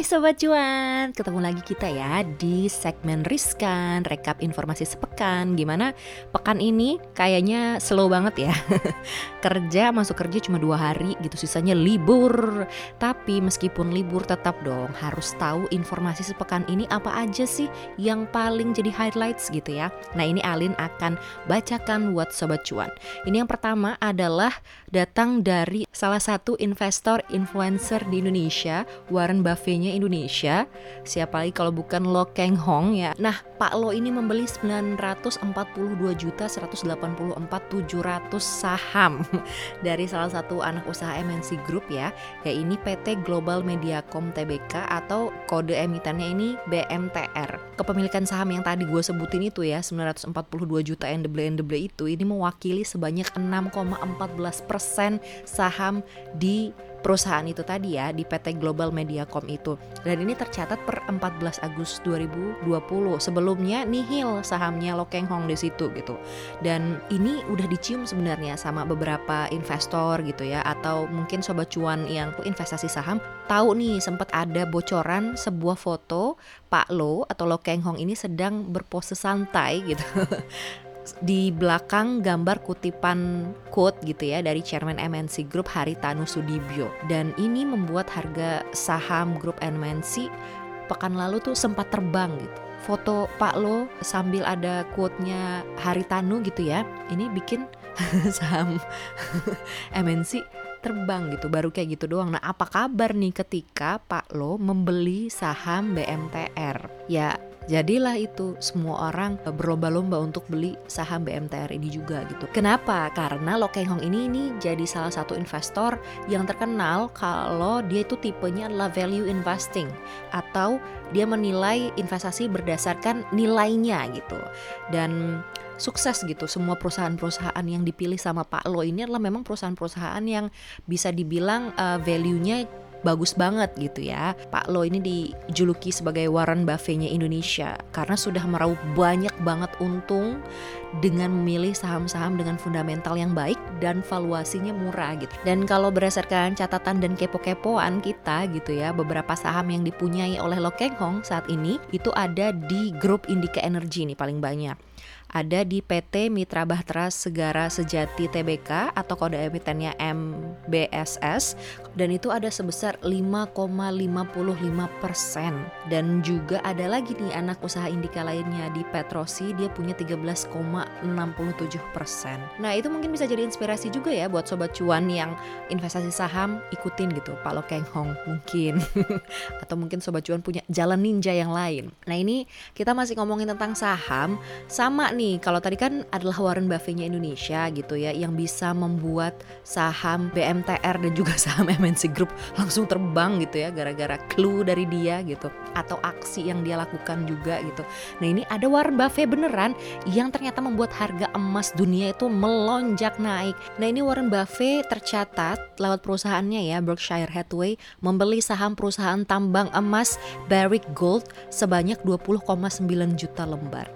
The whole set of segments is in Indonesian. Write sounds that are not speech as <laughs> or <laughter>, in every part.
Hai Sobat Cuan, ketemu lagi kita ya di segmen Riskan, rekap informasi sepekan. Gimana? Pekan ini kayaknya slow banget ya. <laughs> Kerja, masuk kerja cuma dua hari gitu, sisanya libur. Tapi meskipun libur tetap dong harus tahu informasi sepekan ini apa aja sih yang paling jadi highlights gitu ya. Nah ini Alin akan bacakan buat Sobat Cuan. Ini yang pertama adalah datang dari salah satu investor influencer di Indonesia, Warren Buffett Indonesia. Siapa lagi kalau bukan Lo Keng Hong ya. Nah, Pak Lo ini membeli 942 juta 184 700 saham <laughs> dari salah satu anak usaha MNC Group ya. Ini PT Global Mediacom Tbk atau kode emitennya ini BMTR. Kepemilikan saham yang tadi gue sebutin itu ya 942 juta NDB itu ini mewakili sebanyak 6,14 persen saham di perusahaan itu tadi ya di PT Global Mediacom itu. Dan ini tercatat per 14 Agustus 2020. Sebelumnya nihil sahamnya Lo Keng Hong di situ gitu. Dan ini udah dicium sebenarnya sama beberapa investor gitu ya. Atau mungkin sobat cuan yang investasi saham tahu nih sempat ada bocoran sebuah foto Pak Lo atau Lo Keng Hong ini sedang berpose santai gitu. <laughs> Di belakang gambar kutipan quote gitu ya dari chairman MNC Group Haritanu Sudibyo. Dan ini membuat harga saham grup MNC pekan lalu tuh sempat terbang gitu foto Pak Lo sambil ada quote-nya Haritanu gitu ya. Ini bikin <laughs> saham <laughs> MNC terbang gitu baru kayak gitu doang. Nah apa kabar nih ketika Pak Lo membeli saham BMTR ya Jadilah itu semua orang berlomba-lomba untuk beli saham BMTR ini juga gitu. Kenapa? Karena Lo Keng Hong ini ini jadi salah satu investor yang terkenal kalau dia itu tipenya adalah value investing atau dia menilai investasi berdasarkan nilainya gitu. Dan sukses gitu semua perusahaan-perusahaan yang dipilih sama Pak Lo ini adalah memang perusahaan-perusahaan yang bisa dibilang uh, value-nya bagus banget gitu ya. Pak Lo ini dijuluki sebagai Warren Buffett-nya Indonesia karena sudah meraup banyak banget untung dengan memilih saham-saham dengan fundamental yang baik dan valuasinya murah gitu. Dan kalau berdasarkan catatan dan kepo-kepoan kita gitu ya, beberapa saham yang dipunyai oleh Lo Keng Hong saat ini itu ada di grup Indika Energy nih paling banyak ada di PT Mitra Bahtera Segara Sejati Tbk atau kode emitennya MBSS dan itu ada sebesar 5,55 persen dan juga ada lagi nih anak usaha Indika lainnya di Petrosi dia punya 13,67 persen. Nah itu mungkin bisa jadi inspirasi juga ya buat sobat cuan yang investasi saham ikutin gitu Pak Lo Keng Hong mungkin <laughs> atau mungkin sobat cuan punya jalan ninja yang lain. Nah ini kita masih ngomongin tentang saham sama nih kalau tadi kan adalah Warren Buffett-nya Indonesia gitu ya yang bisa membuat saham BMTR dan juga <laughs> saham MNC Group langsung terbang gitu ya gara-gara clue dari dia gitu atau aksi yang dia lakukan juga gitu. Nah ini ada Warren Buffett beneran yang ternyata membuat harga emas dunia itu melonjak naik. Nah ini Warren Buffett tercatat lewat perusahaannya ya Berkshire Hathaway membeli saham perusahaan tambang emas Barrick Gold sebanyak 20,9 juta lembar.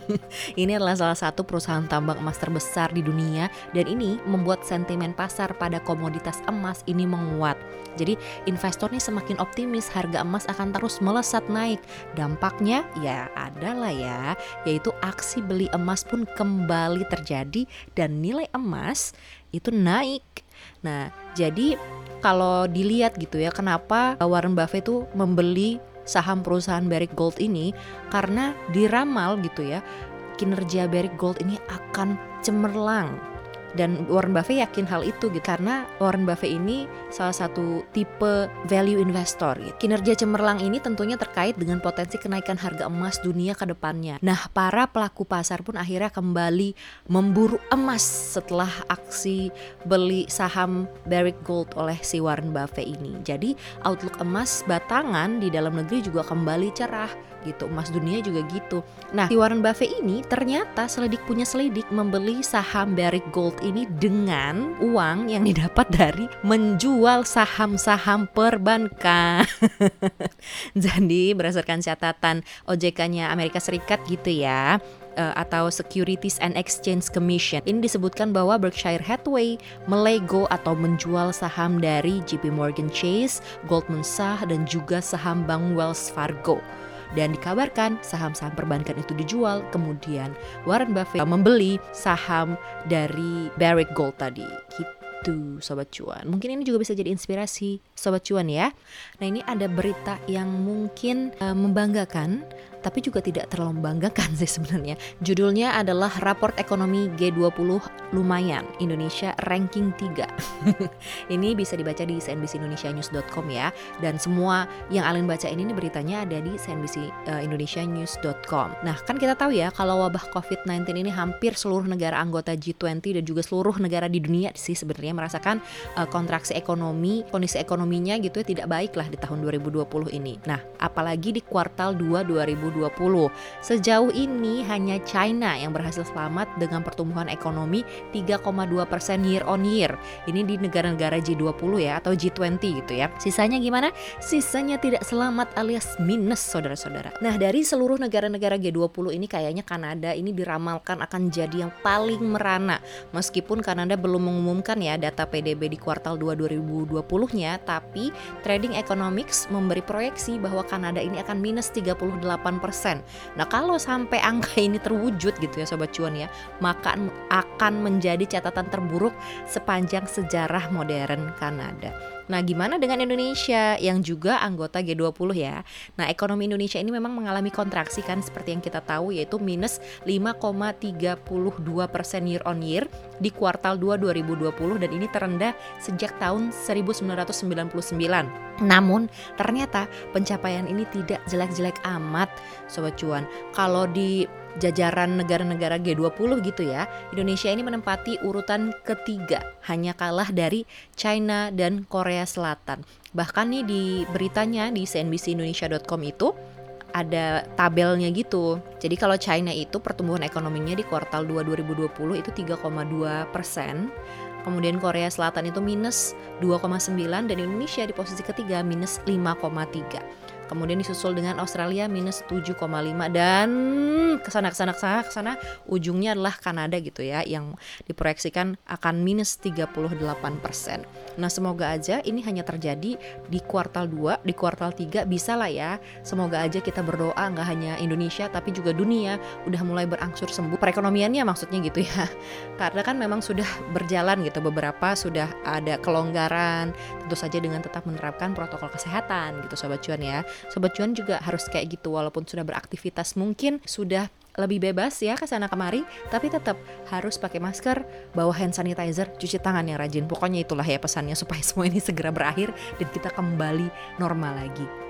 <laughs> Ini adalah salah satu perusahaan tambang emas terbesar di dunia dan ini membuat sentimen pasar pada komoditas emas ini menguat. Jadi investor nih semakin optimis harga emas akan terus melesat naik. Dampaknya ya adalah ya, yaitu aksi beli emas pun kembali terjadi dan nilai emas itu naik. Nah, jadi kalau dilihat gitu ya, kenapa Warren Buffett itu membeli saham perusahaan Barrick Gold ini karena diramal gitu ya kinerja Barrick Gold ini akan cemerlang dan Warren Buffett yakin hal itu gitu karena Warren Buffett ini salah satu tipe value investor gitu. Kinerja cemerlang ini tentunya terkait dengan potensi kenaikan harga emas dunia ke depannya. Nah, para pelaku pasar pun akhirnya kembali memburu emas setelah aksi beli saham Barrick Gold oleh si Warren Buffett ini. Jadi, outlook emas batangan di dalam negeri juga kembali cerah gitu emas dunia juga gitu nah si Warren Buffett ini ternyata selidik punya selidik membeli saham Barrick Gold ini dengan uang yang didapat dari menjual saham-saham perbankan <laughs> jadi berdasarkan catatan OJK-nya Amerika Serikat gitu ya uh, atau Securities and Exchange Commission. Ini disebutkan bahwa Berkshire Hathaway melego atau menjual saham dari JP Morgan Chase, Goldman Sachs dan juga saham Bank Wells Fargo dan dikabarkan saham-saham perbankan itu dijual. Kemudian Warren Buffett membeli saham dari Barrick Gold tadi. Gitu sobat cuan. Mungkin ini juga bisa jadi inspirasi sobat cuan ya. Nah ini ada berita yang mungkin uh, membanggakan tapi juga tidak terlalu membanggakan <laughs> sih sebenarnya. Judulnya adalah Raport Ekonomi G20 Lumayan, Indonesia Ranking 3. <laughs> ini bisa dibaca di cnbcindonesianews.com ya. Dan semua yang Alin baca ini, ini beritanya ada di cnbcindonesianews.com. Eh, nah, kan kita tahu ya kalau wabah COVID-19 ini hampir seluruh negara anggota G20 dan juga seluruh negara di dunia sih sebenarnya merasakan uh, kontraksi ekonomi, kondisi ekonominya gitu ya tidak baik lah di tahun 2020 ini. Nah, apalagi di kuartal 2 2020 2020. Sejauh ini hanya China yang berhasil selamat dengan pertumbuhan ekonomi 3,2 persen year on year. Ini di negara-negara G20 ya atau G20 gitu ya. Sisanya gimana? Sisanya tidak selamat alias minus saudara-saudara. Nah dari seluruh negara-negara G20 ini kayaknya Kanada ini diramalkan akan jadi yang paling merana. Meskipun Kanada belum mengumumkan ya data PDB di kuartal 2 2020-nya, tapi Trading Economics memberi proyeksi bahwa Kanada ini akan minus 38 Nah kalau sampai angka ini terwujud gitu ya Sobat Cuan ya Maka akan menjadi catatan terburuk sepanjang sejarah modern Kanada Nah, gimana dengan Indonesia yang juga anggota G20 ya? Nah, ekonomi Indonesia ini memang mengalami kontraksi kan seperti yang kita tahu yaitu minus 5,32 persen year on year di kuartal 2 2020 dan ini terendah sejak tahun 1999. Namun, ternyata pencapaian ini tidak jelek-jelek amat, Sobat Cuan. Kalau di jajaran negara-negara G20 gitu ya, Indonesia ini menempati urutan ketiga, hanya kalah dari China dan Korea Selatan. Bahkan nih di beritanya di cnbcindonesia.com itu ada tabelnya gitu. Jadi kalau China itu pertumbuhan ekonominya di kuartal 2 2020 itu 3,2 persen. Kemudian Korea Selatan itu minus 2,9 dan Indonesia di posisi ketiga minus 5,3 kemudian disusul dengan Australia minus 7,5 dan ke sana ke sana ke sana ke sana ujungnya adalah Kanada gitu ya yang diproyeksikan akan minus 38 persen. Nah semoga aja ini hanya terjadi di kuartal 2, di kuartal 3 bisa lah ya. Semoga aja kita berdoa nggak hanya Indonesia tapi juga dunia udah mulai berangsur sembuh perekonomiannya maksudnya gitu ya. <laughs> Karena kan memang sudah berjalan gitu beberapa sudah ada kelonggaran tentu saja dengan tetap menerapkan protokol kesehatan gitu sobat cuan ya. Sobat Cuan juga harus kayak gitu walaupun sudah beraktivitas mungkin sudah lebih bebas ya ke sana kemari, tapi tetap harus pakai masker, bawa hand sanitizer, cuci tangan yang rajin. Pokoknya itulah ya pesannya supaya <laughs> semua ini segera berakhir dan kita kembali normal lagi.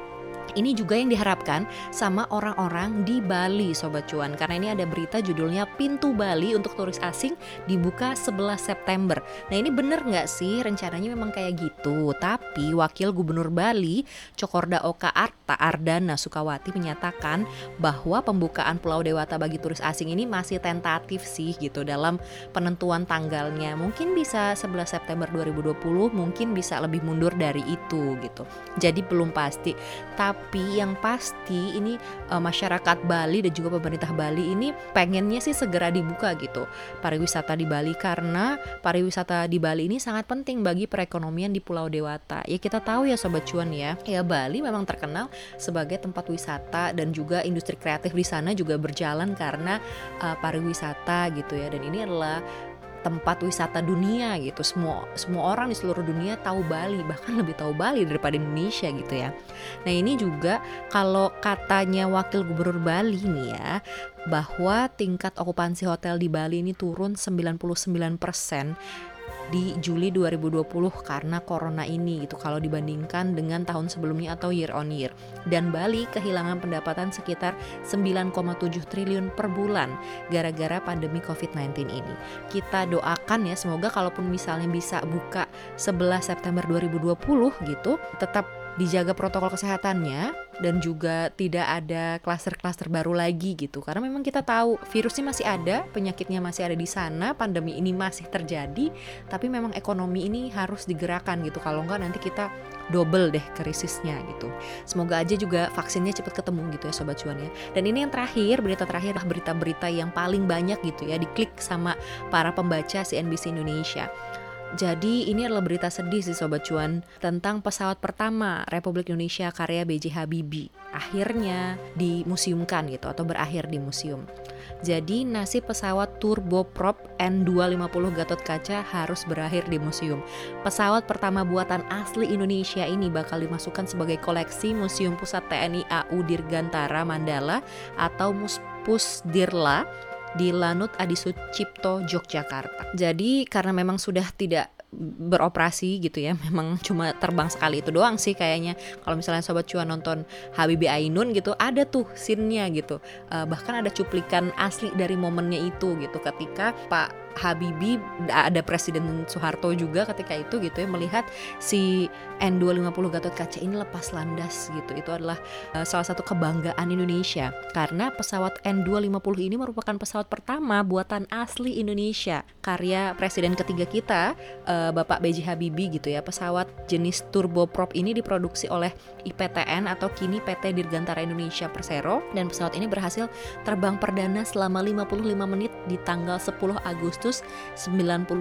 Ini juga yang diharapkan sama orang-orang di Bali Sobat Cuan. Karena ini ada berita judulnya Pintu Bali untuk turis asing dibuka 11 September. Nah ini bener nggak sih? Rencananya memang kayak gitu. Tapi Wakil Gubernur Bali Cokorda Oka Arta Ardana Sukawati menyatakan bahwa pembukaan Pulau Dewata bagi turis asing ini masih tentatif sih gitu dalam penentuan tanggalnya. Mungkin bisa 11 September 2020 mungkin bisa lebih mundur dari itu gitu. Jadi belum pasti. Tapi tapi yang pasti ini uh, masyarakat Bali dan juga pemerintah Bali ini pengennya sih segera dibuka gitu pariwisata di Bali. Karena pariwisata di Bali ini sangat penting bagi perekonomian di Pulau Dewata. Ya kita tahu ya sobat cuan ya, ya Bali memang terkenal sebagai tempat wisata dan juga industri kreatif di sana juga berjalan karena uh, pariwisata gitu ya. Dan ini adalah tempat wisata dunia gitu. Semua semua orang di seluruh dunia tahu Bali bahkan lebih tahu Bali daripada Indonesia gitu ya. Nah ini juga kalau katanya wakil gubernur Bali nih ya bahwa tingkat okupansi hotel di Bali ini turun 99% di Juli 2020 karena corona ini gitu kalau dibandingkan dengan tahun sebelumnya atau year on year. Dan Bali kehilangan pendapatan sekitar 9,7 triliun per bulan gara-gara pandemi COVID-19 ini. Kita doakan ya semoga kalaupun misalnya bisa buka 11 September 2020 gitu tetap dijaga protokol kesehatannya dan juga tidak ada klaster-klaster baru lagi gitu. Karena memang kita tahu virusnya masih ada penyakitnya masih ada di sana pandemi ini masih terjadi tapi memang ekonomi ini harus digerakkan gitu. Kalau enggak nanti kita double deh krisisnya gitu. Semoga aja juga vaksinnya cepat ketemu gitu ya sobat cuan ya. Dan ini yang terakhir berita terakhir adalah berita-berita yang paling banyak gitu ya diklik sama para pembaca CNBC Indonesia jadi ini adalah berita sedih sih Sobat Cuan tentang pesawat pertama Republik Indonesia karya B.J. Habibie. Akhirnya dimuseumkan gitu atau berakhir di museum. Jadi nasib pesawat turboprop N250 Gatot Kaca harus berakhir di museum. Pesawat pertama buatan asli Indonesia ini bakal dimasukkan sebagai koleksi Museum Pusat TNI AU Dirgantara Mandala atau Muspusdirla di Lanut Adi Sucipto Yogyakarta. Jadi karena memang sudah tidak beroperasi gitu ya <laughs> memang cuma terbang sekali itu doang sih kayaknya. Kalau misalnya sobat cuan nonton Habibie Ainun gitu ada tuh scene-nya gitu. Uh, bahkan ada cuplikan asli dari momennya itu gitu. Ketika Pak Habibie ada Presiden Soeharto juga ketika itu gitu ya melihat si N250 Gatot Kaca ini lepas landas gitu. Itu adalah uh, salah satu kebanggaan Indonesia. Karena pesawat N250 ini merupakan pesawat pertama buatan asli Indonesia. Karya Presiden ketiga kita uh, Bapak B.J. Habibie gitu ya. Pesawat jenis turboprop ini diproduksi oleh IPTN atau kini PT Dirgantara Indonesia Persero. Dan pesawat ini berhasil terbang perdana selama 55 menit di tanggal 10 Agustus Agustus 95.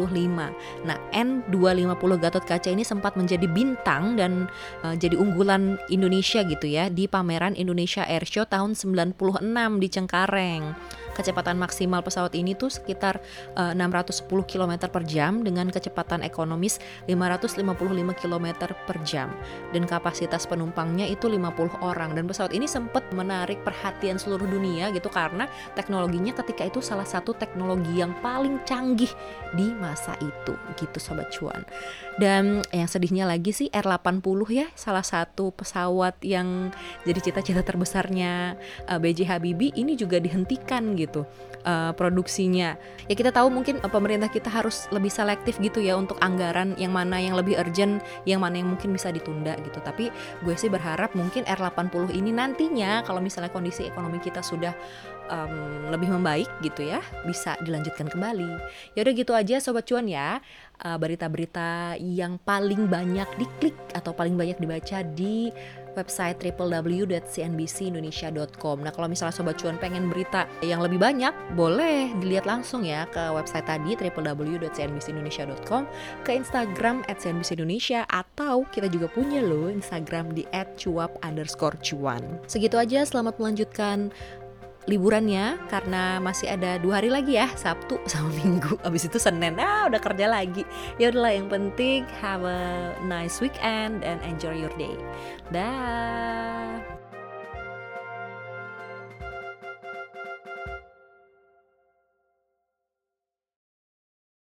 Nah, N250 Gatot Kaca ini sempat menjadi bintang dan uh, jadi unggulan Indonesia gitu ya di pameran Indonesia Airshow tahun 96 di Cengkareng kecepatan maksimal pesawat ini tuh sekitar uh, 610 km per jam dengan kecepatan ekonomis 555 km per jam. Dan kapasitas penumpangnya itu 50 orang. Dan pesawat ini sempat menarik perhatian seluruh dunia gitu karena teknologinya ketika itu salah satu teknologi yang paling canggih di masa itu. Gitu sobat cuan. Dan yang sedihnya lagi sih R80 ya salah satu pesawat yang jadi cita-cita terbesarnya uh, eh, BJ Habibie ini juga dihentikan gitu uh, produksinya. Ya kita tahu mungkin uh, pemerintah kita harus lebih selektif gitu ya untuk anggaran yang mana yang lebih urgent, yang mana yang mungkin bisa ditunda gitu. Tapi gue sih berharap mungkin R80 ini nantinya kalau misalnya kondisi ekonomi kita sudah um, lebih membaik gitu ya, bisa dilanjutkan kembali. Ya udah gitu aja sobat cuan ya. berita-berita uh, yang paling banyak diklik atau paling banyak dibaca di website www.cnbcindonesia.com. Nah, kalau misalnya sobat cuan pengen berita yang lebih banyak, boleh dilihat langsung ya ke website tadi www.cnbcindonesia.com, ke Instagram @cnbcindonesia atau kita juga punya loh Instagram di @cuap_cuan. Segitu aja, selamat melanjutkan liburannya karena masih ada dua hari lagi ya Sabtu <laughs> sama Minggu. Abis itu Senin. Ah udah kerja lagi. Ya udahlah yang penting have a nice weekend and enjoy your day. Dah